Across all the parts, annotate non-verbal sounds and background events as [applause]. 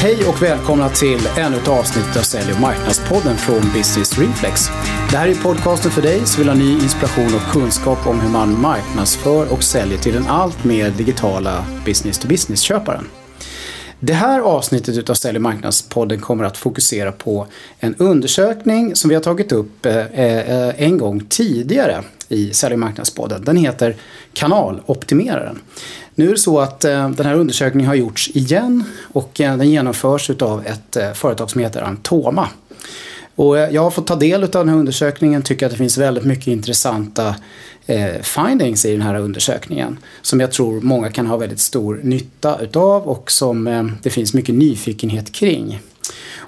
Hej och välkomna till ännu ett avsnitt av Sälj och marknadspodden från Business Reflex. Det här är podcasten för dig som vill ha ny inspiration och kunskap om hur man marknadsför och säljer till den allt mer digitala business-to-business-köparen. Det här avsnittet av Sälj och marknadspodden kommer att fokusera på en undersökning som vi har tagit upp eh, eh, en gång tidigare i Sälj och marknadspodden. Den heter Kanaloptimeraren. Nu är det så att eh, den här undersökningen har gjorts igen och eh, den genomförs av ett eh, företag som heter Antoma. Och jag har fått ta del av den här undersökningen, tycker att det finns väldigt mycket intressanta findings i den här undersökningen. Som jag tror många kan ha väldigt stor nytta utav och som det finns mycket nyfikenhet kring.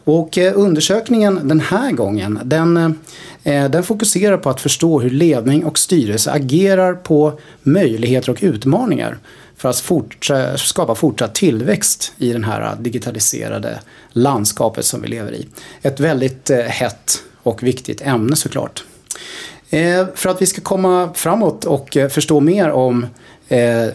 Och undersökningen den här gången, den, den fokuserar på att förstå hur ledning och styrelse agerar på möjligheter och utmaningar för att fortsätta, skapa fortsatt tillväxt i det här digitaliserade landskapet som vi lever i. Ett väldigt eh, hett och viktigt ämne såklart. Eh, för att vi ska komma framåt och eh, förstå mer om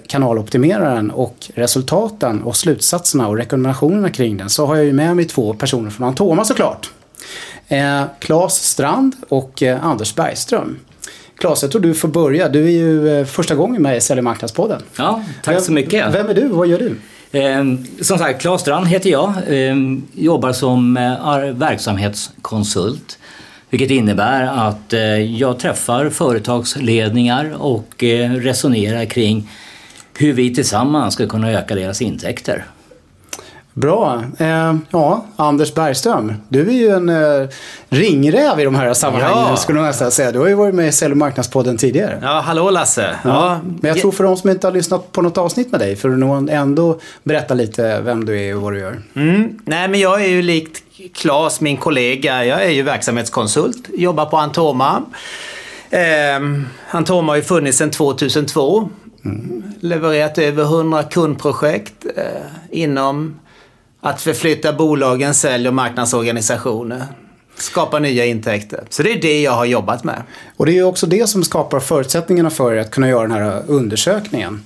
kanaloptimeraren och resultaten och slutsatserna och rekommendationerna kring den så har jag ju med mig två personer från Antoma såklart. Claes Strand och Anders Bergström. Klas, jag tror du får börja. Du är ju eh, första gången med i Sälj marknadspodden. Ja, tack så mycket. Vem är du och vad gör du? Eh, som sagt, Claes Strand heter jag. Eh, jobbar som eh, verksamhetskonsult. Vilket innebär att eh, jag träffar företagsledningar och resonerar kring hur vi tillsammans ska kunna öka deras intäkter. Bra. Eh, ja, Anders Bergström, du är ju en eh, ringräv i de här sammanhangen ja. skulle man nästan säga. Du har ju varit med i Sälj och marknadspodden tidigare. Ja, hallå Lasse. Ja. ja. Men jag tror för de som inte har lyssnat på något avsnitt med dig, för du nog ändå berätta lite vem du är och vad du gör. Mm. Nej, men jag är ju likt Claes, min kollega, jag är ju verksamhetskonsult, jobbar på Antoma. Eh, Antoma har ju funnits sedan 2002. Mm. Levererat över 100 kundprojekt eh, inom att förflytta bolagens sälj och marknadsorganisationer. Skapa nya intäkter. Så det är det jag har jobbat med. Och det är också det som skapar förutsättningarna för er att kunna göra den här undersökningen.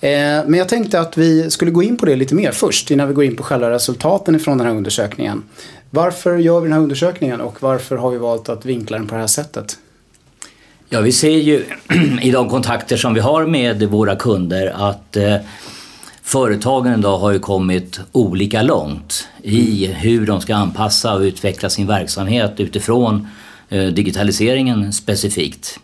Eh, men jag tänkte att vi skulle gå in på det lite mer först innan vi går in på själva resultaten ifrån den här undersökningen. Varför gör vi den här undersökningen och varför har vi valt att vinkla den på det här sättet? Ja, vi ser ju [clears throat] i de kontakter som vi har med våra kunder att eh, Företagen idag har ju kommit olika långt i hur de ska anpassa och utveckla sin verksamhet utifrån eh, digitaliseringen specifikt.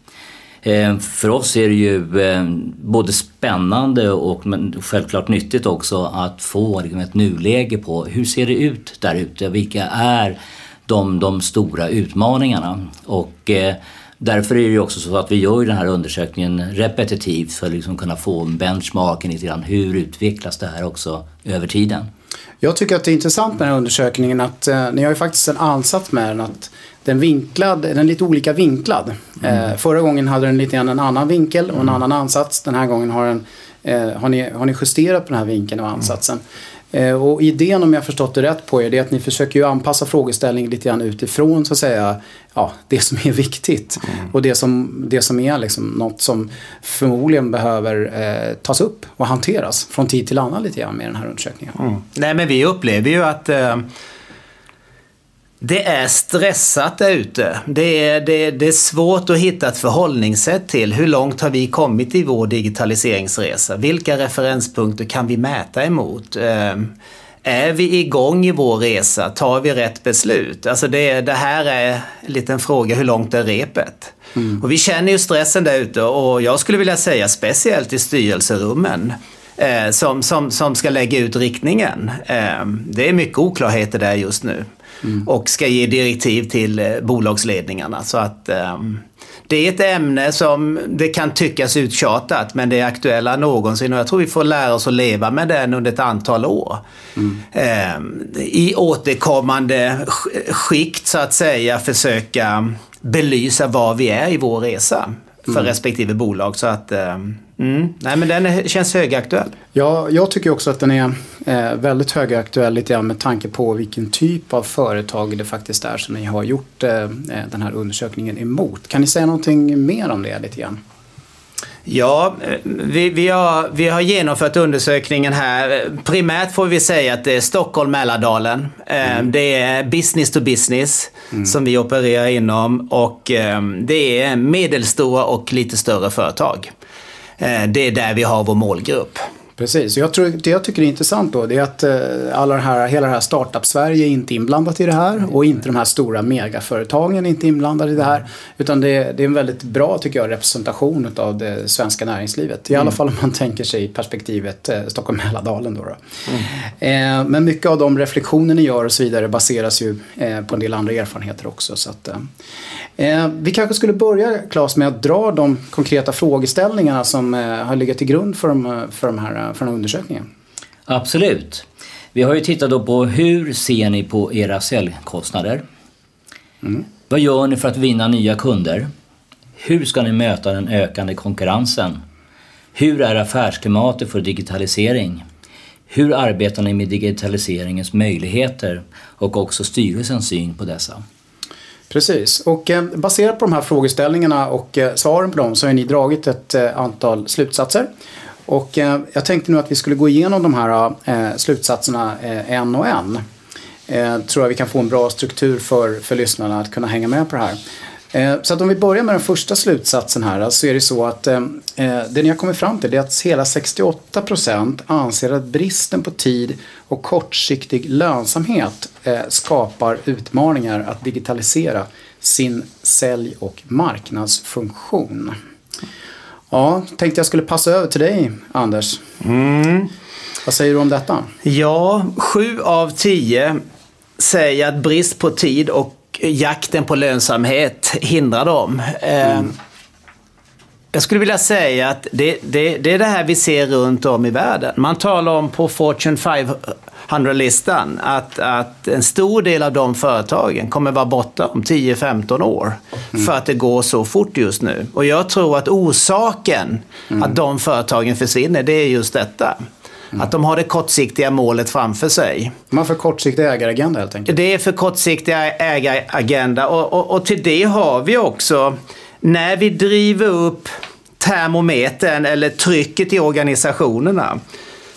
Eh, för oss är det ju eh, både spännande och självklart nyttigt också att få liksom ett nuläge på hur ser det ut där ute? Vilka är de, de stora utmaningarna? Och Därför är det också så att vi gör den här undersökningen repetitivt för att liksom kunna få en benchmarking lite grann. Hur utvecklas det här också över tiden? Jag tycker att det är intressant med den här undersökningen att eh, ni har ju faktiskt en ansats med den att den vinklad, den är lite olika vinklad. Mm. Eh, förra gången hade den lite grann en annan vinkel och en mm. annan ansats. Den här gången har, den, eh, har, ni, har ni justerat på den här vinkeln och ansatsen. Mm. Eh, och idén om jag förstått det rätt på er, det är att ni försöker ju anpassa frågeställningen lite grann utifrån så att säga, ja, det som är viktigt. Mm. Och det som, det som är liksom något som förmodligen behöver eh, tas upp och hanteras från tid till annan lite grann med den här undersökningen. Mm. Nej men vi upplever ju att eh, det är stressat där ute. Det är, det, det är svårt att hitta ett förhållningssätt till hur långt har vi kommit i vår digitaliseringsresa? Vilka referenspunkter kan vi mäta emot? Ehm, är vi igång i vår resa? Tar vi rätt beslut? Alltså det, det här är en liten fråga, hur långt är repet? Mm. Och vi känner ju stressen där ute och jag skulle vilja säga speciellt i styrelserummen. Eh, som, som, som ska lägga ut riktningen. Eh, det är mycket oklarheter där just nu. Mm. Och ska ge direktiv till eh, bolagsledningarna. Så att ehm, det är ett ämne som det kan tyckas uttjatat men det är aktuella någonsin och jag tror vi får lära oss att leva med den under ett antal år. Mm. Eh, I återkommande skikt så att säga försöka belysa var vi är i vår resa för mm. respektive bolag. Så att, eh, mm, nej men den är, känns högaktuell. Ja, jag tycker också att den är eh, väldigt högaktuell lite grann med tanke på vilken typ av företag det faktiskt är som ni har gjort eh, eh den här undersökningen emot. Kan ni säga någonting mer om det lite grann? Ja, vi, vi, har, vi har genomfört undersökningen här. Primärt får vi säga att det är Stockholm, Mälardalen. Mm. Det är business to business mm. som vi opererar inom och ehm, det är medelstora och lite större företag. Eh, det är där vi har vår målgrupp. Precis, jag tror, det jag tycker är intressant då det är att eh, alla det här, hela det här startup-Sverige är inte inblandat i det här och inte de här stora megaföretagen är inte inblandade i det här. Utan det, det är en väldigt bra, tycker jag, representation av det svenska näringslivet. I alla mm. fall om man tänker sig perspektivet eh, Stockholm-Mälardalen. Då, då. Mm. Eh, men mycket av de reflektioner ni gör och så vidare baseras ju eh, på en del andra erfarenheter också. Så att, eh, eh, vi kanske skulle börja, Claes, med att dra de konkreta frågeställningarna som har legat till grund för de, för de här från undersökningen? Absolut. Vi har ju tittat på hur ser ni på era säljkostnader? Mm. Vad gör ni för att vinna nya kunder? Hur ska ni möta den ökande konkurrensen? Hur är affärsklimatet för digitalisering? Hur arbetar ni med digitaliseringens möjligheter och också styrelsens syn på dessa? Precis, och eh, baserat på de här frågeställningarna och eh, svaren på dem så har ni dragit ett eh, antal slutsatser. Och eh, jag tänkte nu att vi skulle gå igenom de här eh, slutsatserna eh, en och en. Eh, tror jag vi kan få en bra struktur för, för lyssnarna att kunna hänga med på det här. Eh, så att om vi börjar med den första slutsatsen här så är det så att eh, det ni har kommit fram till är att hela 68 procent anser att bristen på tid och kortsiktig lönsamhet skapar utmaningar att digitalisera sin sälj och marknadsfunktion. Ja, tänkte jag skulle passa över till dig, Anders. Mm. Vad säger du om detta? Ja, sju av tio säger att brist på tid och jakten på lönsamhet hindrar dem. Mm. Ehm, jag skulle vilja säga att det, det, det, är det här vi ser runt om i världen. Man talar om på Fortune 500-listan att, att en stor del av de företagen kommer vara borta om 10-15 år. Mm. För att det går så fort just nu. Och jag tror att orsaken mm. att de företagen försvinner, det är just detta. Mm. Att de har det kortsiktiga målet framför sig. Man för kortsiktig ägaragenda helt enkelt? Det är för kortsiktig ägaragenda och, och, och till det har vi också när vi driver upp termometern eller trycket i organisationerna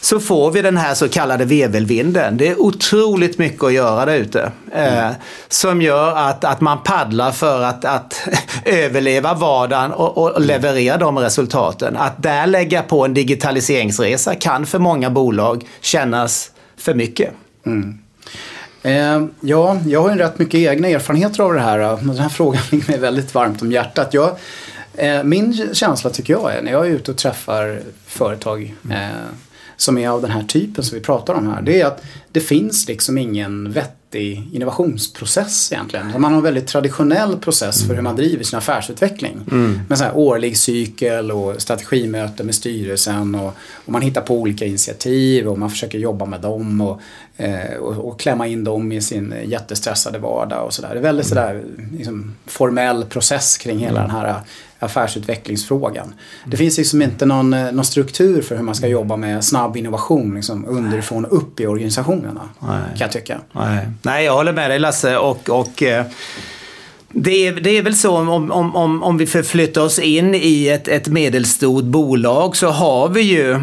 så får vi den här så kallade vevelvinden. Det är otroligt mycket att göra där ute. Eh, som gör att, att man paddlar för att, att [laughs] överleva vardagen och, och leverera de resultaten. Att där lägga på en digitaliseringsresa kan för många bolag kännas för mycket. Mm. Eh, ja, jag har ju rätt mycket egna erfarenheter av det här. Den här frågan [laughs] ligger mig väldigt varmt om hjärtat. Jag, eh, min känsla tycker jag är när jag är ute och träffar företag eh, som är av den här typen som vi pratar om här. Det är att det finns liksom ingen vettig innovationsprocess egentligen. Man har en väldigt traditionell process för hur man driver sin affärsutveckling. Mm. Med så här årlig cykel och strategimöte med styrelsen och, och, man hittar på olika initiativ och man försöker jobba med dem och, eh, och, och klämma in dem i sin jättestressade vardag och sådär. Det är väldigt sådär liksom, formell process kring hela mm. den här affärsutvecklingsfrågan. Det finns liksom inte någon, eh, någon struktur för hur man ska jobba med snabb innovation liksom underifrån och upp i organisationerna. Nej. Kan jag tycka. Nej. Nej, jag håller med dig Lasse. Och, och, eh, det är, det är väl så om, om, om, om vi förflyttar oss in i ett, ett medelstort bolag så har vi ju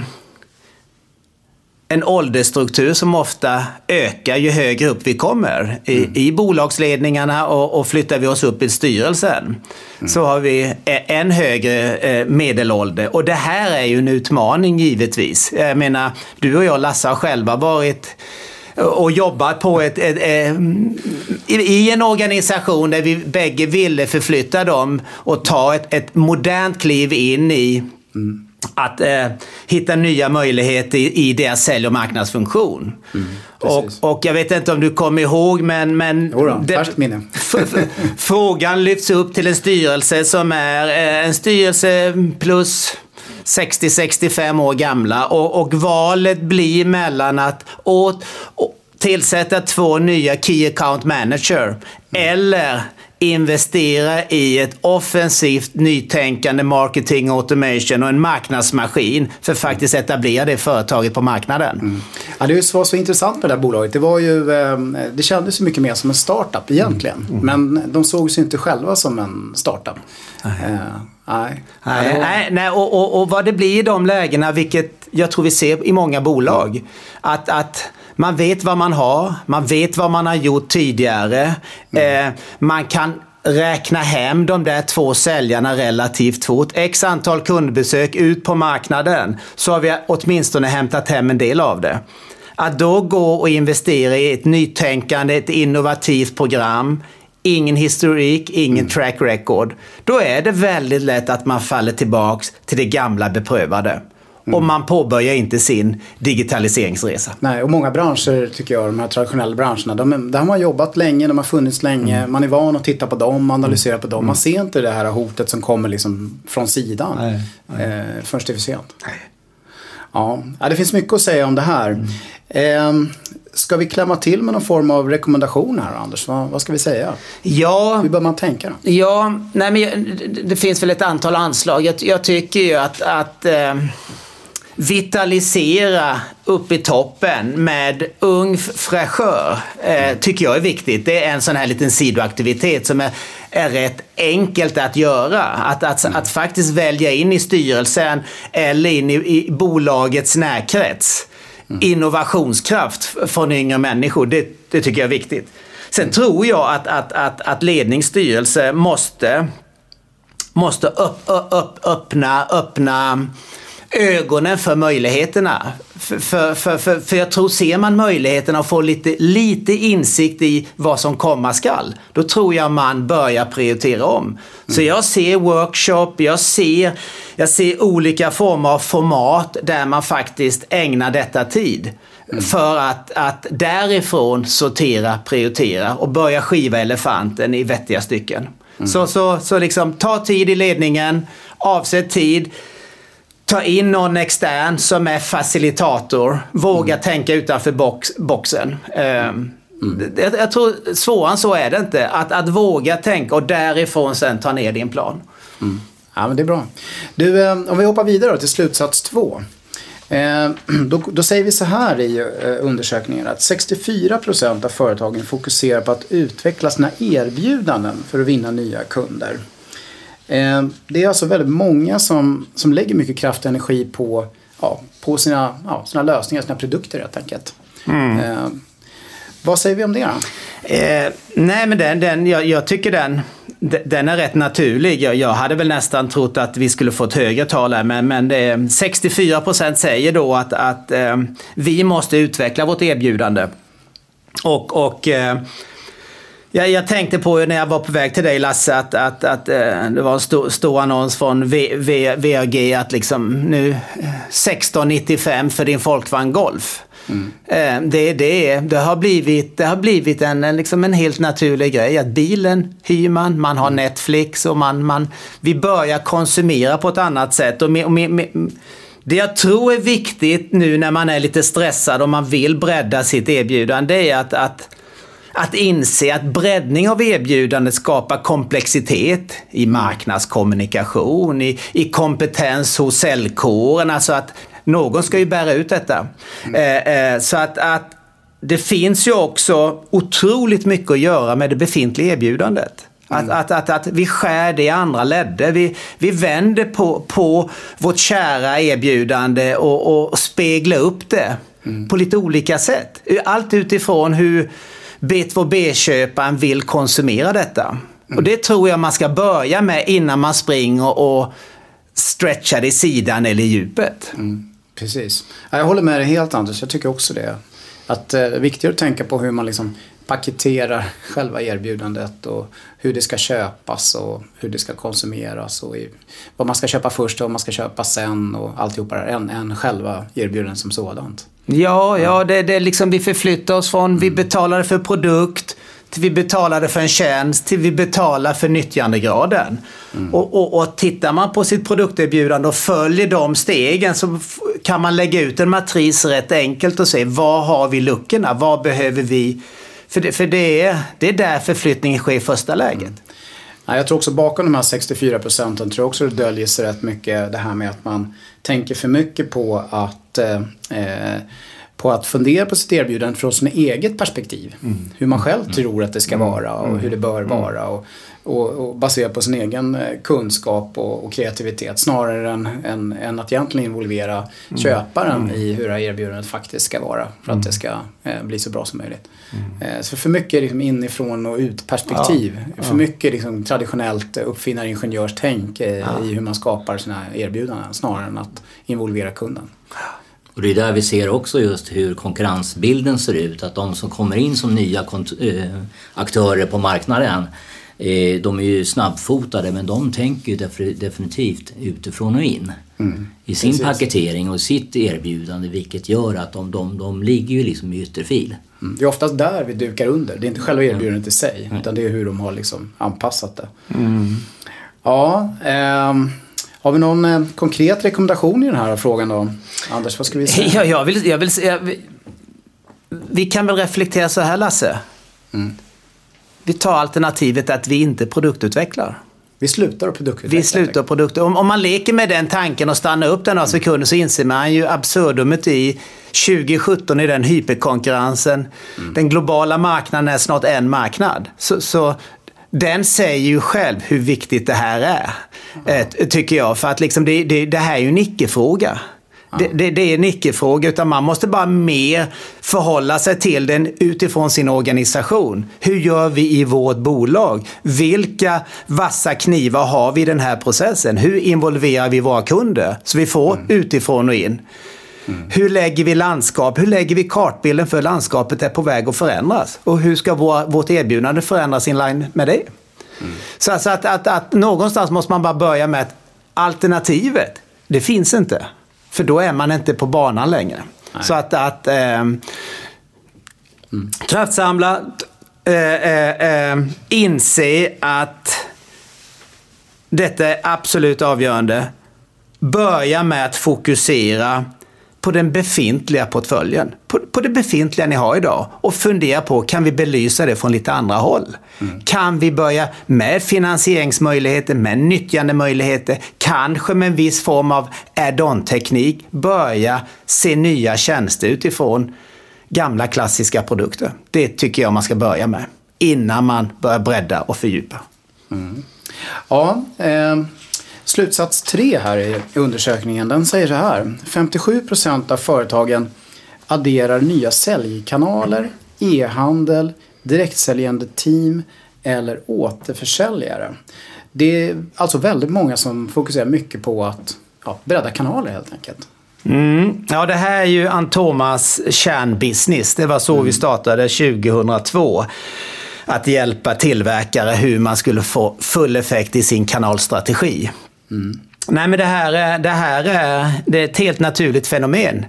en åldersstruktur som ofta ökar ju högre upp vi kommer i, mm. i bolagsledningarna och, och, flyttar vi oss upp i styrelsen mm. så har vi en högre medelålder. Och det här är ju en utmaning givetvis. Jag menar, du och jag Lasse har själva varit och jobbat på ett, ett, ett, i en organisation där vi bägge ville förflytta dem och ta ett, ett modernt kliv in i mm att eh, hitta nya möjligheter i, i deras sälj och marknadsfunktion. Mm, och, och, jag vet inte om du kommer ihåg, men... men Jodå, färskt minne. [laughs] frågan lyfts upp till en styrelse som är eh, en styrelse plus 60-65 år gamla och, och, valet blir mellan att åt, tillsätta två nya Key Account Manager mm. eller investera i ett offensivt nytänkande marketing automation och en marknadsmaskin för att faktiskt etablera det företaget på marknaden. Mm. Ja, det var så intressant med det här bolaget. Det, var ju, ehm, det kändes ju mycket mer som en startup egentligen. Mm. Mm. Men de såg sig inte själva som en startup. Uh, nej. Nej, nej, nej och, och, och, vad det blir i de lägena, vilket jag tror vi ser i många bolag. Att, att man vet vad man har, man vet vad man har gjort tidigare. Mm. Eh, man kan räkna hem de där två säljarna relativt fort. X antal kundbesök ut på marknaden så har vi åtminstone hämtat hem en del av det. Att då gå och investera i ett nytänkande, ett innovativt program, ingen historik, ingen mm. track record. Då är det väldigt lätt att man faller tillbaks till det gamla beprövade. Mm. Och man påbörjar inte sin digitaliseringsresa. Nej, och många branscher tycker jag, de här traditionella branscherna, de, där har man jobbat länge, de har funnits länge, mm. man är van att titta på dem, analysera på dem. Man mm. ser inte det här hotet som kommer liksom från sidan nej, nej. Eh, förrän det är för sent. Ja. ja, det finns mycket att säga om det här. Mm. Eh, Ska vi klämma till med någon form av rekommendation här Anders? Vad, vad ska vi säga? Ja, Hur bör man tänka då? Ja, nej men det finns väl ett antal anslag. Jag, jag tycker ju att, att eh, vitalisera upp i toppen med ung fräschör eh, tycker jag är viktigt. Det är en sån här liten sidoaktivitet som är, är rätt enkelt att göra. Att, att, mm. att faktiskt välja in i styrelsen eller in i, i bolagets närkrets. Mm. Innovationskraft från yngre människor, det, det tycker jag är viktigt. Sen mm. tror jag att, att, att, att ledningsstyrelse måste, måste upp, upp, öppna, öppna ögonen för möjligheterna. För, för, för, för, för jag tror, ser man möjligheterna och får lite, lite insikt i vad som komma skall, då tror jag man börjar prioritera om. Mm. Så jag ser workshop, jag ser, jag ser olika former av format där man faktiskt ägnar detta tid. Mm. För att, att därifrån sortera, prioritera och börja skiva elefanten i vettiga stycken. Mm. Så, så, så liksom ta tid i ledningen, avsätt tid ta in någon extern som är facilitator. Våga mm. tänka utanför box, boxen. Um, mm. jag, jag, tror svårare så är det inte. Att, att våga tänka och därifrån sen ta ner din plan. Mm. Ja, men det är bra. Du, eh, om vi hoppar vidare till slutsats två. Eh, [clears throat] då, då, säger vi så här i eh, undersökningen att 64 procent av företagen fokuserar på att utveckla sina erbjudanden för att vinna nya kunder. Eh, det är alltså väldigt många som, som lägger mycket kraft och energi på, ja, på sina, ja, sina lösningar, sina produkter helt enkelt. Mm. Eh, vad säger vi om det då? Eh, nej men den, den, jag, jag, tycker den, den är rätt naturlig. Jag, jag, hade väl nästan trott att vi skulle få ett högre tal här men, men det, 64 procent säger då att, att eh, vi måste utveckla vårt erbjudande. Och, och eh, Ja, jag tänkte på när jag var på väg till dig Lasse att, att, att äh, det var en stor, stor annons från v, v, VAG att liksom nu 1695 för din Folkvagn Golf. Mm. Äh, det, det, det, har blivit, det har blivit en, en, liksom en helt naturlig grej. Att bilen hyr man, man har mm. Netflix och man, man, vi börjar konsumera på ett annat sätt. Och med, med, med, det jag tror är viktigt nu när man är lite stressad och man vill bredda sitt erbjudande är att, att att inse att breddning av erbjudandet skapar komplexitet i marknadskommunikation, i, i kompetens hos säljkåren. Alltså att någon ska ju bära ut detta. Mm. Eh, eh, så att, att det finns ju också otroligt mycket att göra med det befintliga erbjudandet. Att, mm. att, att, att, vi skär det i andra ledder. Vi, vi vänder på, på vårt kära erbjudande och, och speglar upp det mm. på lite olika sätt. Allt utifrån hur B2B-köparen vill konsumera detta. Mm. Och det tror jag man ska börja med innan man springer och stretchar i sidan eller i djupet. Mm, precis. Jag håller med dig helt Anders, jag tycker också det. Att det eh, är viktigare att tänka på hur man liksom paketerar [laughs] själva erbjudandet och hur det ska köpas och hur det ska konsumeras och vad man ska köpa först och vad man ska köpa sen och alltihopa där än, än själva erbjudandet som sådant. Ja, ja det, det liksom vi förflyttar oss från vi betalade för produkt till vi betalade för en tjänst till vi betalar för nyttjandegraden. Mm. Och, och, och tittar man på sitt produkterbjudande och följer de stegen så kan man lägga ut en matris rätt enkelt och se var har vi luckorna? Vad behöver vi För det, för det, är, det är där förflyttningen sker i första läget. Mm. Ja, jag tror också bakom de här 64 procenten tror jag också det döljer sig rätt mycket det här med att man tänker för mycket på att eh, eh på att fundera på sitt erbjudande från sin eget perspektiv. Mm. Hur man själv mm. tror att det ska mm. vara och hur det bör mm. vara. Och, och, och baserat på sin egen eh, kunskap och, och kreativitet snarare än, än, än, att egentligen involvera mm. köparen mm. i hur det här erbjudandet faktiskt ska vara för att det ska eh, bli så bra som möjligt. Eh, så för mycket liksom inifrån och ut perspektiv. Ja. För mycket liksom traditionellt uppfinnaringenjörstänk eh, ja. i hur man skapar sina erbjudanden snarare än att involvera kunden. Och det är där vi ser också just hur konkurrensbilden ser ut. Att de som kommer in som nya äh, aktörer på marknaden eh, de är ju snabbfotade men de tänker ju definitivt utifrån och in. Mm. I sin Precis. paketering och sitt erbjudande vilket gör att de, de, de ligger ju liksom i ytterfil. Mm. Det är oftast där vi dukar under. Det är inte själva erbjudandet i sig mm. utan det är hur de har liksom anpassat det. Mm. Ja, ehm. Har vi någon eh, konkret rekommendation i den här frågan då? Anders, vad skulle vi säga? [laughs] Ja, jag vill, jag vill säga, vi, vi kan väl reflektera så här Lasse. Mm. Vi tar alternativet att vi inte produktutvecklar. Vi slutar att produktutveckla. Vi slutar produkter. Om, om man leker med den tanken och stannar upp den några mm. sekunder så inser man ju absurdumet i 2017 i den hyperkonkurrensen. Mm. Den globala marknaden är snart en marknad. Så, så den säger ju själv hur viktigt det här är. Mm. Tycker jag. För att liksom det, det, det här är ju en icke-fråga. Det, det, det, är en icke-fråga, utan man måste bara mer förhålla sig till den utifrån sin organisation. Hur gör vi i vårt bolag? Vilka vassa knivar har vi i den här processen? Hur involverar vi våra kunder? Så vi får mm. utifrån och in. Mm. Hur lägger vi landskap? Hur lägger vi kartbilden för landskapet är på väg att förändras? Och hur ska vår, vårt erbjudande förändras in line med det? Mm. Så alltså att, att, att, någonstans måste man bara börja med att alternativet, det finns inte. För då är man inte på banan längre. Nej. Så att, att eh, mm. kraftsamla, eh, eh, inse att detta är absolut avgörande. Börja med att fokusera på den befintliga portföljen. På, på det befintliga ni har idag. Och fundera på, kan vi belysa det från lite andra håll? Mm. Kan vi börja med finansieringsmöjligheter, med nyttjandemöjligheter, kanske med en viss form av add-on-teknik, börja se nya tjänster utifrån gamla klassiska produkter. Det tycker jag man ska börja med. Innan man börjar bredda och fördjupa. Mm. Ja, eh... Slutsats 3 här i undersökningen den säger så här. 57 procent av företagen adderar nya säljkanaler, e-handel, direktsäljande team eller återförsäljare. Det är alltså väldigt många som fokuserar mycket på att ja, bredda kanaler helt enkelt. Mm. Ja, det här är ju Antomas kärnbusiness. Det var så mm. vi startade 2002 att hjälpa tillverkare hur man skulle få full effekt i sin kanalstrategi. Mm. Nej, men det här, är, det här är, det är ett helt naturligt fenomen.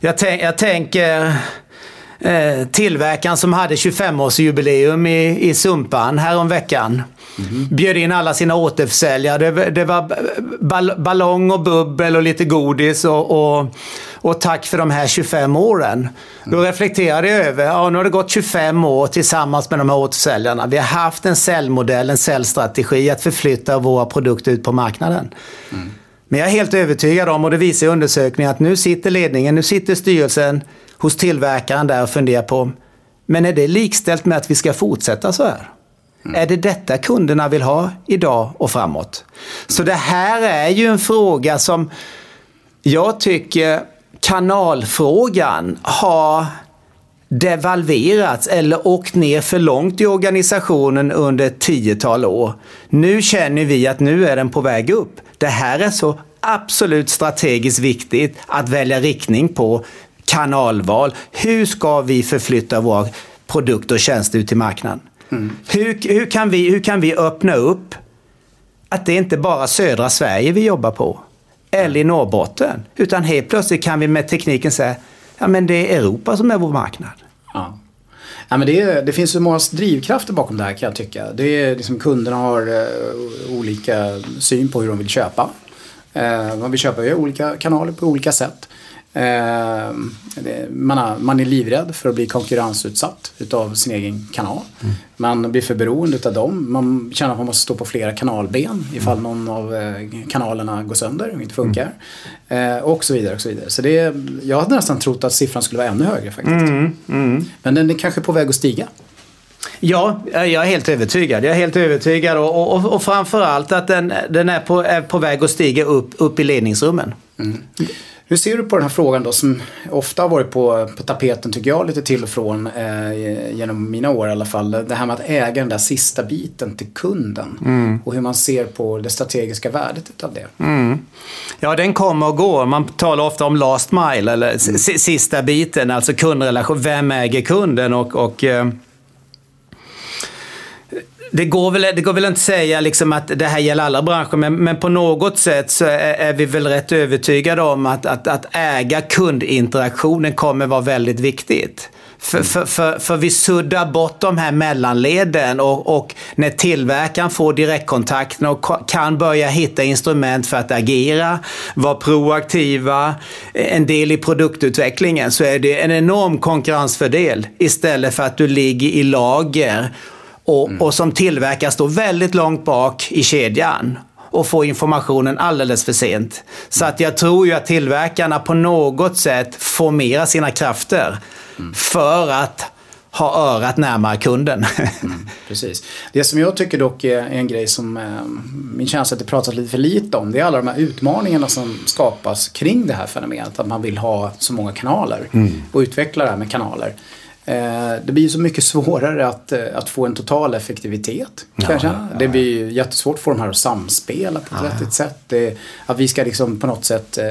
Jag, tänk, jag tänker eh, tillverkaren som hade 25-årsjubileum i, i Sumpan häromveckan. Mm. Bjöd in alla sina återförsäljare. Det, det var ballong och bubbel och lite godis och, och, och tack för de här 25 åren. Då reflekterade jag över, ja nu har det gått 25 år tillsammans med de här återförsäljarna. Vi har haft en säljmodell, en säljstrategi att förflytta våra produkter ut på marknaden. Mm. Men jag är helt övertygad om, och det visar undersökningen, att nu sitter ledningen, nu sitter styrelsen hos tillverkaren där och funderar på, men är det likställt med att vi ska fortsätta så här? Mm. Är det detta kunderna vill ha idag och framåt? Så det här är ju en fråga som jag tycker kanalfrågan har devalverats eller åkt ner för långt i organisationen under ett tiotal år. Nu känner vi att nu är den på väg upp. Det här är så absolut strategiskt viktigt att välja riktning på kanalval. Hur ska vi förflytta våra produkter och tjänster ut till marknaden? Mm. Hur, hur, kan vi, hur kan vi öppna upp att det inte bara södra Sverige vi jobbar på? Eller i Norrbotten. Utan helt plötsligt kan vi med tekniken säga ja men det är Europa som är vår marknad. Ja. Ja, men det, det finns så många drivkrafter bakom det här kan jag tycka. Det är liksom, kunderna har uh, olika syn på hur de vill köpa. Uh, man vill köpa via olika kanaler på olika sätt. Eh, man, är, man är livrädd för att bli konkurrensutsatt utav sin egen kanal. Mm. Man blir för beroende utav dem. Man känner att man måste stå på flera kanalben ifall mm. någon av eh, kanalerna går sönder och inte funkar. Mm. Eh, och så vidare. och så vidare. Så det, jag hade nästan trott att siffran skulle vara ännu högre faktiskt. Mm. mm. Men den är kanske på väg att stiga. Ja, jag är helt övertygad. Jag är helt övertygad och, och, och framförallt att den, den är, på, är på väg att stiga upp, upp i ledningsrummen. Mm. Hur ser du på den här frågan då som ofta har varit på, på tapeten tycker jag lite till och från eh, genom mina år i alla fall. Det här med att äga den där sista biten till kunden mm. och hur man ser på det strategiska värdet utav det. Mm. Ja, den kommer och går. Man talar ofta om last mile eller mm. sista biten, alltså kundrelation. Vem äger kunden? och, och eh, det går, väl, det går väl inte att säga liksom att det här gäller alla branscher, men, men på något sätt så är, är, vi väl rätt övertygade om att, att, att äga kundinteraktionen kommer vara väldigt viktigt. För, för, för, för, vi suddar bort de här mellanleden och, och när tillverkaren får direktkontakten och kan börja hitta instrument för att agera, vara proaktiva, en del i produktutvecklingen, så är det en enorm konkurrensfördel istället för att du ligger i lager och, mm. och som tillverkare står väldigt långt bak i kedjan och får informationen alldeles för sent. Så att jag tror ju att tillverkarna på något sätt formerar sina krafter mm. för att ha örat närmare kunden. mm, precis. Det som jag tycker dock är en grej som eh, min känsla att det pratas lite för lite om. Det är alla de här utmaningarna som skapas kring det här fenomenet. Att man vill ha så många kanaler mm. och utveckla det här med kanaler. Eh, det blir ju så mycket svårare att, eh, att få en total effektivitet. Ja, ja, Det blir jättesvårt att få de här att samspela på ett ja, vettigt sätt. Det, att vi ska liksom på något sätt eh,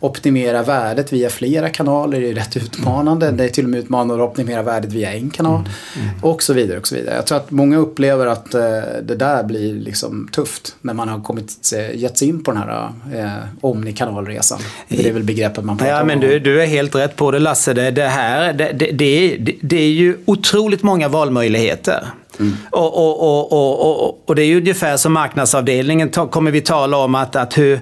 optimera värdet via flera kanaler är rätt utmanande. Mm. Det är till och med utmanande att optimera värdet via en kanal. Mm. Mm. Och så vidare. och så vidare. Jag tror att många upplever att det där blir liksom tufft när man har kommit, gett sig in på den här eh, omnikanalresan. Det är väl begreppet man pratar ja, om. Men du, du är helt rätt på det Lasse. Det, det här, det, det, det, det är ju otroligt många valmöjligheter. Mm. Och, och, och, och, det är ju ungefär som marknadsavdelningen kommer vi tala om att, att hur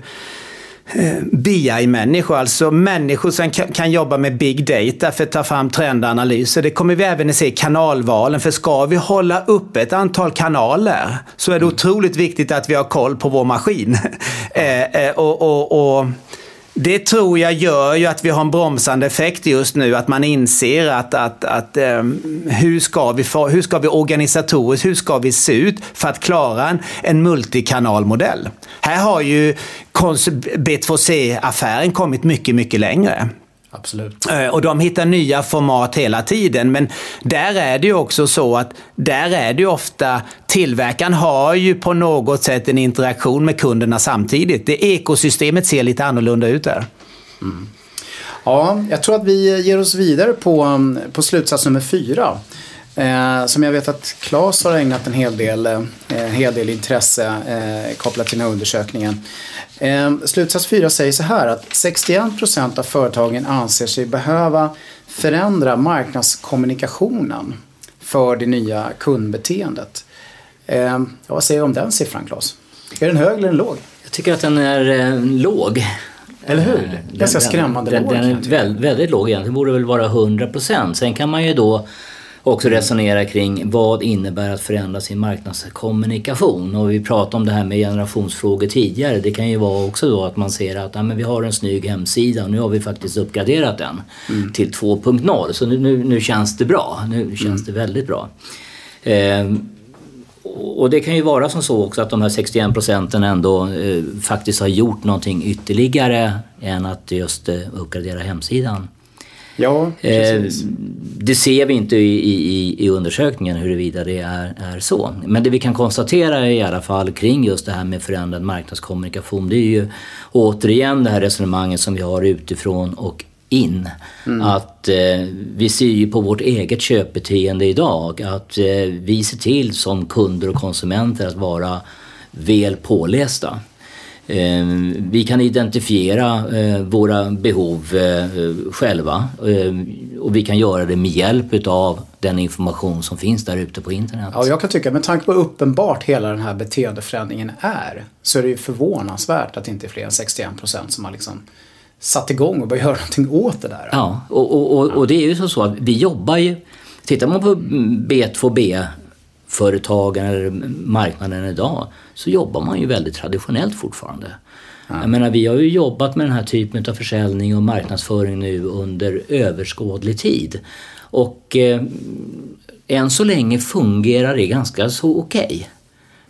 eh, BI-människor, alltså människor som kan, jobba med big data för att ta fram trendanalyser. Det kommer vi även att se i kanalvalen. För ska vi hålla upp ett antal kanaler så är det mm. otroligt viktigt att vi har koll på vår maskin. [laughs] eh, och, och, och det tror jag gör ju att vi har en bromsande effekt just nu. Att man inser att, att, att um, hur, ska vi hur ska vi organisatoriskt, hur ska vi se ut för att klara en, en multikanalmodell? Här har ju B2C-affären kommit mycket, mycket längre. Absolut. Eh, och de hittar nya format hela tiden. Men där är det ju också så att där är det ju ofta tillverkaren har ju på något sätt en interaktion med kunderna samtidigt. Det ekosystemet ser lite annorlunda ut där. Mm. Ja, jag tror att vi ger oss vidare på, på slutsats nummer fyra. Eh, som jag vet att Claes har ägnat en hel del, eh, hel del intresse eh, kopplat till den här undersökningen. Eh, slutsats 4 säger så här att 61% av företagen anser sig behöva förändra marknadskommunikationen för det nya kundbeteendet. Eh, vad säger du om den siffran Claes? Är den hög eller den låg? Jag tycker att den är eh, låg. Eller hur? Ganska skrämmande den, låg. Den är väldigt, väldigt låg egentligen. Det borde väl vara 100%. Sen kan man ju då också resonera kring vad innebär att förändra sin marknadskommunikation. Och vi pratade om det här med generationsfrågor tidigare. Det kan ju vara också då att man ser att ja, men vi har en snygg hemsida och nu har vi faktiskt uppgraderat den mm. till 2.0. Så nu, nu, nu, känns det bra. Nu känns mm. det väldigt bra. Eh, och det kan ju vara som så också att de här 61 procenten ändå eh, faktiskt har gjort någonting ytterligare än att just eh, uppgradera hemsidan. Ja, precis. Eh, det ser vi inte i, i, i undersökningen huruvida det är, är så. Men det vi kan konstatera i alla fall kring just det här med förändrad marknadskommunikation det är ju återigen det här resonemanget som vi har utifrån och in. Mm. Att eh, vi ser ju på vårt eget köpbeteende idag att eh, vi ser till som kunder och konsumenter att vara väl pålästa. Eh, vi kan identifiera eh, våra behov eh, själva och vi kan göra det med hjälp av den information som finns där ute på internet. Ja, jag kan tycka med tanke på hur uppenbart hela den här beteendeförändringen är så är det ju förvånansvärt att det inte är fler än 61 procent som har liksom satt igång och börjat göra någonting åt det där. Ja, och, och, och, och det är ju så att vi jobbar ju... Tittar man på B2B företagen eller marknaden idag så jobbar man ju väldigt traditionellt fortfarande. Ja. Jag menar, vi har ju jobbat med den här typen av försäljning och marknadsföring nu under överskådlig tid. Och eh, än så länge fungerar det ganska så okej. Okay.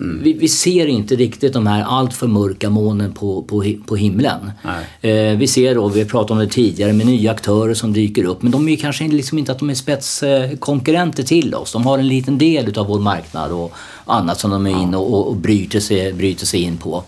Mm. Vi, vi, ser inte riktigt de här alltför mörka molnen på, på, på himlen. Eh, vi ser då, vi har pratat om det tidigare, med nya aktörer som dyker upp. Men de är kanske liksom inte att de är spetskonkurrenter till oss. De har en liten del av vår marknad och annat som de är inne och, och bryter, sig, bryter sig in på.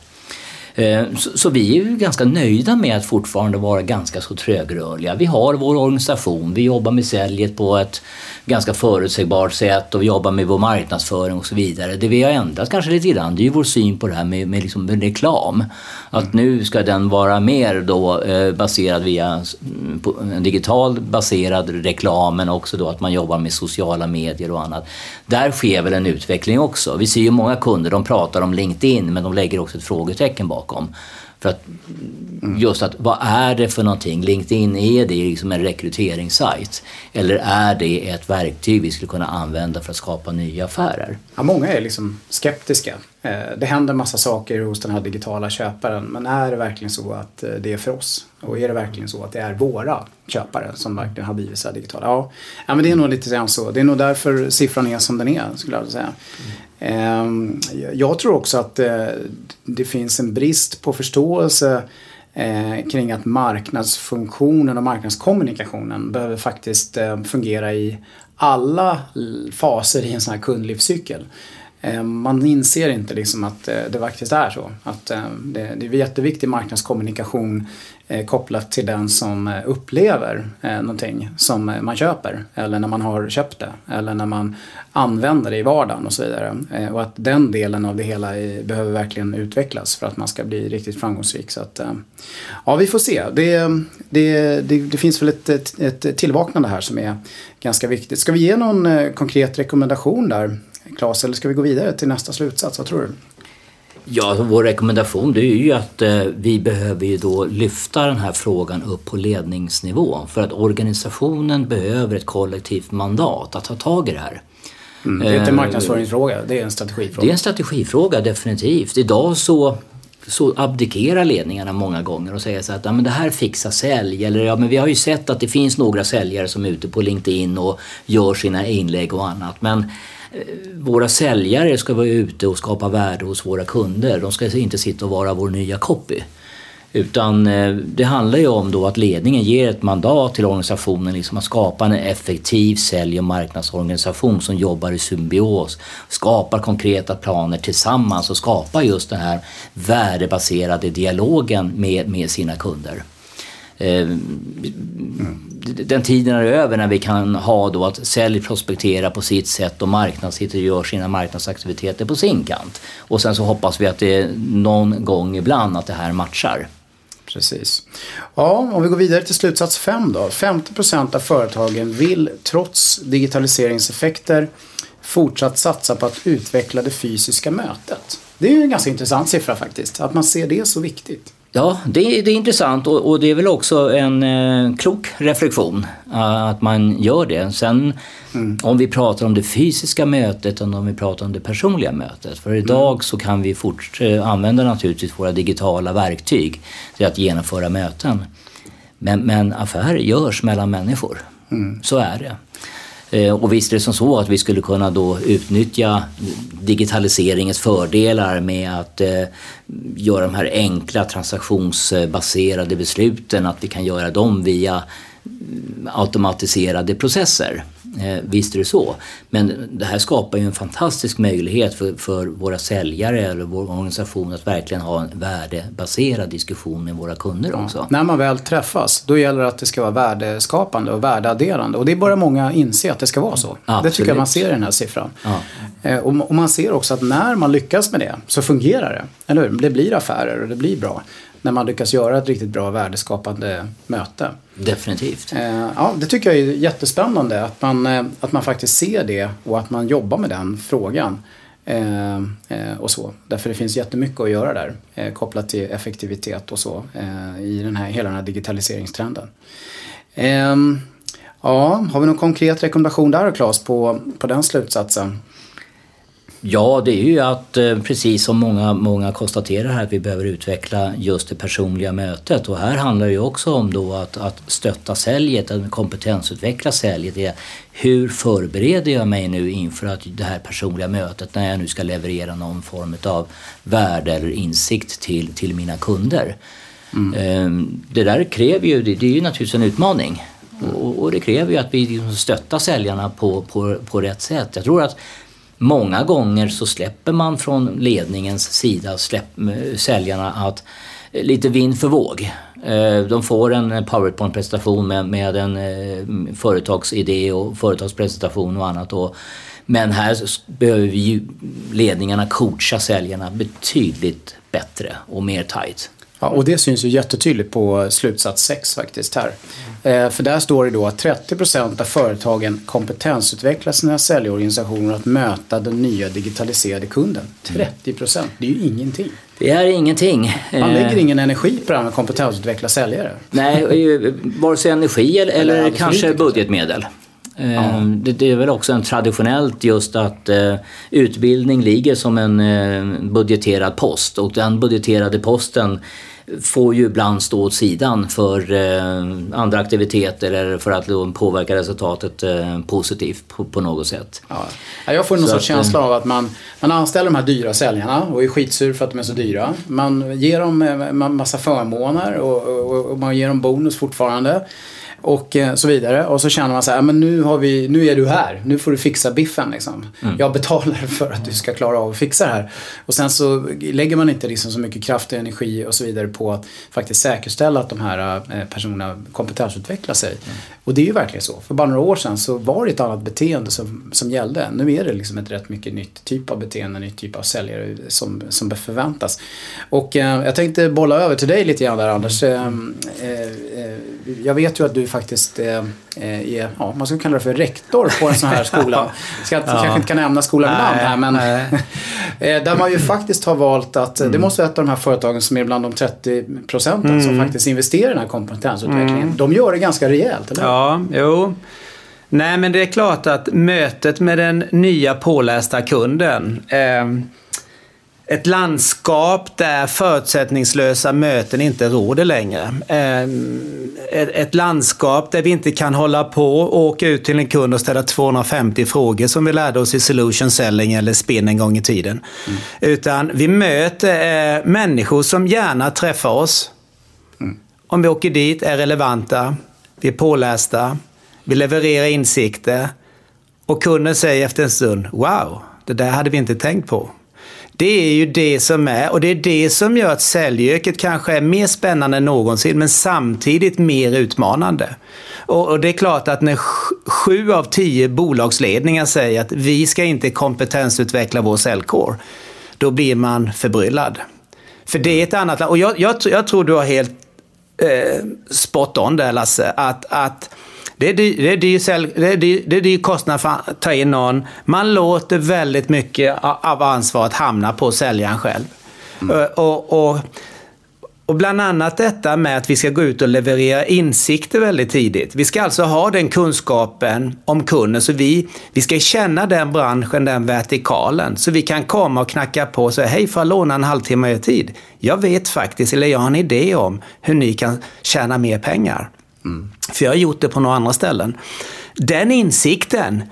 Eh, så, vi är ju ganska nöjda med att fortfarande vara ganska så trögrörliga. Vi har vår organisation, vi jobbar med säljet på ett ganska förutsägbart sätt och vi jobbar med vår marknadsföring och så vidare. Det vi har ändrat kanske lite grann det är ju vår syn på det här med, med, liksom, med reklam. Att nu ska den vara mer då eh, baserad via mm, en eh, digital baserad reklam men också då att man jobbar med sociala medier och annat. Där sker väl en utveckling också. Vi ser ju många kunder, de pratar om LinkedIn men de lägger också ett frågetecken bakom. För att just att vad är det för någonting? LinkedIn, är det liksom en rekryteringssajt? Eller är det ett verktyg vi skulle kunna använda för att skapa nya affärer? Ja, många är liksom skeptiska. Eh, det händer massa saker hos den här digitala köparen men är det verkligen så att eh, det är för oss? Och är det verkligen så att det är våra köpare som verkligen har blivit så här digitala? Ja, ja men det är nog lite grann så. Det är nog därför siffran är som den är skulle jag säga. Mm. Jag tror också att eh, det finns en brist på förståelse kring att marknadsfunktionen och marknadskommunikationen behöver faktiskt fungera i alla faser i en sån här kundlivscykel. Eh, man inser inte liksom att eh, det faktiskt är så. Att eh, det är jätteviktig marknadskommunikation kopplat till den som upplever någonting som man köper. Eller när man har köpt det. Eller när man använder det i vardagen och så vidare. Och att den delen av det hela behöver verkligen utvecklas för att man ska bli riktigt framgångsrik. Så att, ja, vi får se. Det, det, det, det finns väl ett, ett, ett tillvaknande här som är ganska viktigt. Ska vi ge någon konkret rekommendation där Claes, eller ska vi gå vidare till nästa slutsats? Vad tror du? Ja, alltså vår rekommendation det är ju att eh, vi behöver ju då lyfta den här frågan upp på ledningsnivå för att organisationen behöver ett kollektivt mandat att ta tag i det här. Mm, det är inte en eh, marknadsföringsfråga, det är en strategifråga. Det är en strategifråga definitivt. Idag så så abdikerar ledningarna många gånger och säger så att ja, men det här fixar sälj. Eller ja, men vi har ju sett att det finns några säljare som är ute på LinkedIn och gör sina inlägg och annat. Men våra säljare ska vara ute och skapa värde hos våra kunder. De ska inte sitta och vara vår nya copy. Utan eh, det handlar ju om då att ledningen ger ett mandat till organisationen liksom att skapa en effektiv sälj och marknadsorganisation som jobbar i symbios, skapar konkreta planer tillsammans och skapar just den här värdebaserade dialogen med, med sina kunder eh, den tiden är över när vi kan ha då att sälj prospektera på sitt sätt och marknad sitter och gör sina marknadsaktiviteter på sin kant. Och sen så hoppas vi att det någon gång ibland att det här matchar. Precis. Ja, om vi går vidare till slutsats 5 då. 50% av företagen vill trots digitaliseringseffekter fortsatt satsa på att utveckla det fysiska mötet. Det är ju en ganska intressant siffra faktiskt, att man ser det så viktigt. Ja, det, det är intressant och, och, det är väl också en eh, klok reflektion uh, att man gör det. Sen mm. om vi pratar om det fysiska mötet och om vi pratar om det personliga mötet. För idag mm. så kan vi fort, uh, använda naturligtvis våra digitala verktyg till att genomföra möten. Men, men affärer görs mellan människor. Mm. Så är det. Eh, och visst är det som så att vi skulle kunna då utnyttja digitaliseringens fördelar med att eh, göra de här enkla transaktionsbaserade besluten, att vi kan göra dem via automatiserade processer. Eh, visst är det så. Men det här skapar ju en fantastisk möjlighet för, för våra säljare eller vår organisation att verkligen ha en värdebaserad diskussion med våra kunder också. Ja. När man väl träffas, då gäller det att det ska vara värdeskapande och värdeadderande. Och det börjar många inse att det ska vara så. Absolut. Det tycker jag man ser i den här siffran. Ja. Eh, och, och man ser också att när man lyckas med det så fungerar det. Eller hur? Det blir affärer och det blir bra när man lyckas göra ett riktigt bra värdeskapande möte. Definitivt. Eh, ja, det tycker jag är jättespännande att man, eh, att man faktiskt ser det och att man jobbar med den frågan. Eh, eh, och så. Därför det finns jättemycket att göra där eh, kopplat till effektivitet och så eh, i den här, hela den här digitaliseringstrenden. Ehm, ja, har vi någon konkret rekommendation där Claes på, på den slutsatsen? Ja, det är ju att eh, precis som många, många konstaterar här att vi behöver utveckla just det personliga mötet och här handlar det ju också om då att, att stötta säljet, att kompetensutveckla säljet. Det är hur förbereder jag mig nu inför att det här personliga mötet när jag nu ska leverera någon form av värde eller insikt till, till mina kunder. Mm. Ehm, det där kräver ju, det är ju naturligtvis en utmaning. Och, och det kräver ju att vi liksom stöttar säljarna på, på, på rätt sätt. Jag tror att Många gånger så släpper man från ledningens sida, släpp, eh, säljarna, att eh, lite vind för våg. Eh, de får en powerpoint-presentation med, med en företagsidé och företagspresentation och annat. Och, men här behöver vi ledningarna coacha säljarna betydligt bättre och mer tight. Ja, och det syns ju jättetydligt på slutsats 6 faktiskt här. Eh, för där står det då att 30% av företagen kompetensutvecklar sina säljorganisationer att möta den nya digitaliserade kunden. 30% det är ju ingenting. Det är ingenting. Man lägger eh, ingen energi på det här med kompetensutveckla säljare. Nej, vare sig energi eller, eller kanske budgetmedel. Ja. Eh, det, det, är väl också en traditionellt just att eh, utbildning ligger som en budgeterad post och den budgeterade posten får ju ibland stå åt sidan för eh, andra aktiviteter eller för att påverka resultatet eh, positivt på, på, något sätt. Ja. Jag får någon sorts känsla av att man, man anställer de här dyra säljarna och är skitsur för att de är så dyra. Man ger dem eh, massa förmåner och, och, och man ger dem bonus fortfarande och eh, så vidare. Och så känner man så här, men nu, har vi, nu är du här, nu får du fixa biffen. Liksom. Mm. Jag betalar för att du ska klara av att fixa det här. Och sen så lägger man inte liksom så mycket kraft och energi och så vidare på att faktiskt säkerställa att de här eh, personerna kompetensutvecklar sig. Mm. Och det är ju verkligen så. För bara några år sedan så var det ett annat beteende som, som gällde. Nu är det liksom ett rätt mycket nytt typ av beteende, nytt typ av säljare som, som förväntas. Och eh, jag tänkte bolla över till dig lite grann där Anders. Eh, eh, jag vet ju att du faktiskt eh, eh, är, ja, man ska kalla det för rektor på en sån här skola. [laughs] Jag ska, ja. kanske inte kan nämna skolan vid namn här men [laughs] eh, där man ju faktiskt har valt att, mm. det måste vara ett av de här företagen som är bland de 30 procenten mm. som faktiskt investerar i den här kompetensutvecklingen. Mm. De gör det ganska rejält, eller Ja, jo. Nej men det är klart att mötet med den nya pålästa kunden eh, ett landskap där förutsättningslösa möten inte råder längre. Ett landskap där vi inte kan hålla på och åka ut till en kund och ställa 250 frågor som vi lärde oss i solution selling eller spin en gång i tiden. Mm. Utan vi möter eh, människor som gärna träffar oss. Mm. Om vi åker dit, är relevanta, vi är pålästa, vi levererar insikter och kunden säger efter en stund Wow, det där hade vi inte tänkt på. Det är ju det som är, och det är det som gör att säljyrket kanske är mer spännande än någonsin, men samtidigt mer utmanande. Och, och det är klart att när sju av tio bolagsledningar säger att vi ska inte kompetensutveckla vår säljkår, då blir man förbryllad. För det är ett annat Och jag, jag, jag tror du har helt eh, spot on där Lasse, att, att det är, dyr, det, är dyr, det, är dyr, det är dyr kostnad för att ta in någon. Man låter väldigt mycket av ansvaret hamna på säljaren själv. Mm. Och, och, och bland annat detta med att vi ska gå ut och leverera insikter väldigt tidigt. Vi ska alltså ha den kunskapen om kunden, så vi, vi ska känna den branschen, den vertikalen, så vi kan komma och knacka på och säga hej, får jag låna en halvtimme av er tid? Jag vet faktiskt, eller jag har en idé om hur ni kan tjäna mer pengar. Mm. För jag har gjort det på några andra ställen. Den insikten,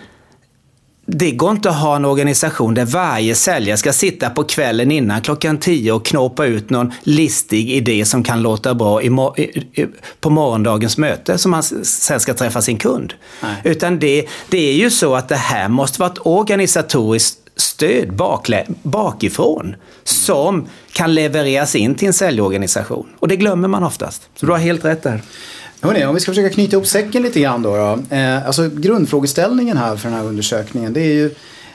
det går inte att ha en organisation där varje säljare ska sitta på kvällen innan klockan 10 och knåpa ut någon listig idé som kan låta bra i, i, på morgondagens möte som man sen ska träffa sin kund. Nej. Utan det, det är ju så att det här måste vara ett organisatoriskt stöd baklä, bakifrån som kan levereras in till en säljorganisation. Och det glömmer man oftast. Så du har helt rätt där. Hörrni, om vi ska försöka knyta ihop säcken lite grann då. då. Eh, alltså grundfrågeställningen här för den här undersökningen det är ju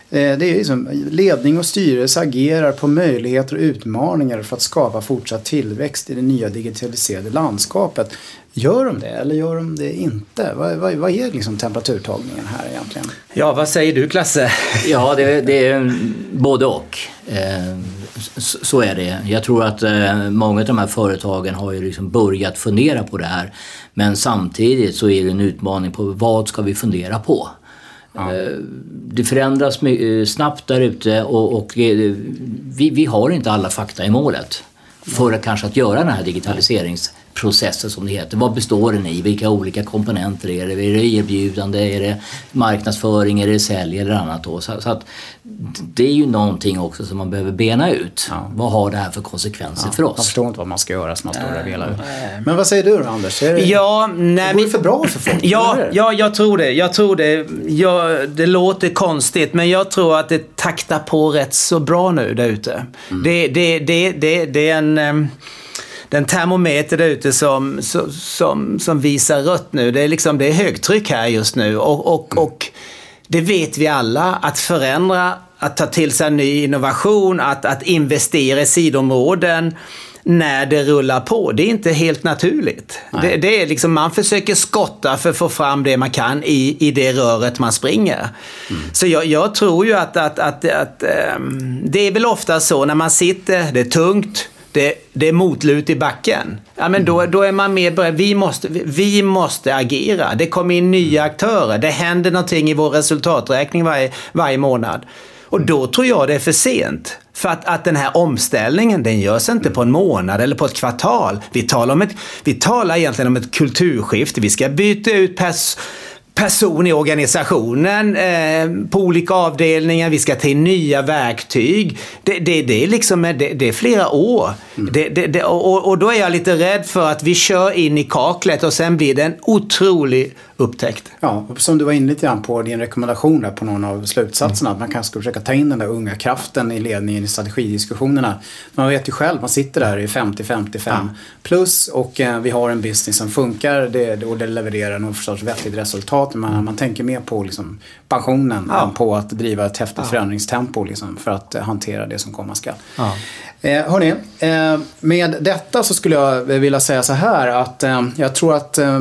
det är liksom, ledning och styrelse agerar på möjligheter och utmaningar för att skapa fortsatt tillväxt i det nya digitaliserade landskapet. Gör de det eller gör de det inte? Vad, vad, vad är liksom temperaturtagningen här egentligen? Ja, vad säger du Klasse? Ja, det, det är både och. Eh, så är det. Jag tror att eh, många av de här företagen har ju liksom börjat fundera på det här. Men samtidigt så är det en utmaning på vad ska vi fundera på? Ja. Eh, det förändras snabbt där ute och, och vi, vi har inte alla fakta i målet för att kanske att göra den här digitaliserings processen som det heter. Vad består den i? Vilka olika komponenter är det? Är det erbjudande? Är det marknadsföring? Är det sälj eller annat? Då? Så, så att, det är ju någonting också som man behöver bena ut. Ja. Vad har det här för konsekvenser ja, för oss? Man förstår inte vad man ska göra så man står och velar ut. Men vad säger du då Anders? Är det, ja, nej, går det för bra för folk? Ja, ja jag tror det. Jag tror det. Jag, det låter konstigt men jag tror att det taktar på rätt så bra nu där ute. Mm. Det, det, det, det, det är en den termometer där ute som, som, som visar rött nu. Det är, liksom, det är högtryck här just nu. Och, och, och det vet vi alla, att förändra, att ta till sig ny innovation, att, att investera i sidområden när det rullar på. Det är inte helt naturligt. Det, det, är liksom, man försöker skotta för att få fram det man kan i, i det röret man springer. Mm. Så jag, jag, tror ju att, att, att, att um, det är väl ofta så när man sitter, det är tungt, det, det är motlut i backen. Ja, men då, då är man mer beredd. Vi måste, vi måste agera. Det kommer in nya aktörer. Det händer någonting i vår resultaträkning varje, varje månad. Och då tror jag det är för sent. För att, att den här omställningen, den görs inte på en månad eller på ett kvartal. Vi talar, om ett, vi talar egentligen om ett kulturskifte. Vi ska byta ut pers person i organisationen eh, på olika avdelningar. Vi ska in nya verktyg. Det, det, det är, liksom, det, det, är flera år. Mm. Det, och, och, då är jag lite rädd för att vi kör in i kaklet och sen blir det en otrolig upptäckt. Ja, som du var inne lite grann på din rekommendation där på någon av slutsatserna. Mm. Att man kanske ska försöka ta in den där unga kraften i ledningen i strategidiskussionerna. Man vet ju själv, man sitter där i 50-55 ja. plus och eh, vi har en business som funkar det, och det levererar någon sorts vettigt resultat. Man, man tänker mer på liksom, pensionen ja. än på att driva ett häftigt ja. förändringstempo liksom, för att eh, hantera det som komma skall. Ja. Eh, hörni, eh, med detta så skulle jag vilja säga så här att eh, jag tror att eh,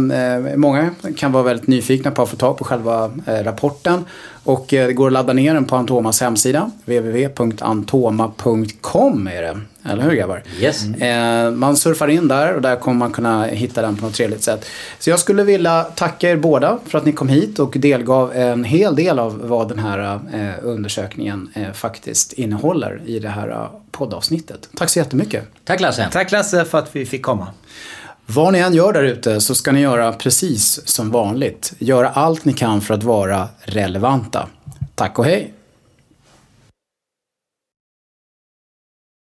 många kan vara väldigt nyfikna på att få tag på själva eh, rapporten. Och eh, det går att ladda ner den på Antomas hemsida. www.antoma.com är det. Eller hur grabbar? Yes. Mm. man surfar in där och där kommer man kunna hitta den på något trevligt sätt. Så jag skulle vilja tacka er båda för att ni kom hit och delgav en hel del av vad den här undersökningen faktiskt innehåller i det här poddavsnittet. Tack så jättemycket. Tack Lasse. Tack Lasse för att vi fick komma. Vad ni än gör där ute så ska ni göra precis som vanligt. Göra allt ni kan för att vara relevanta. Tack och hej!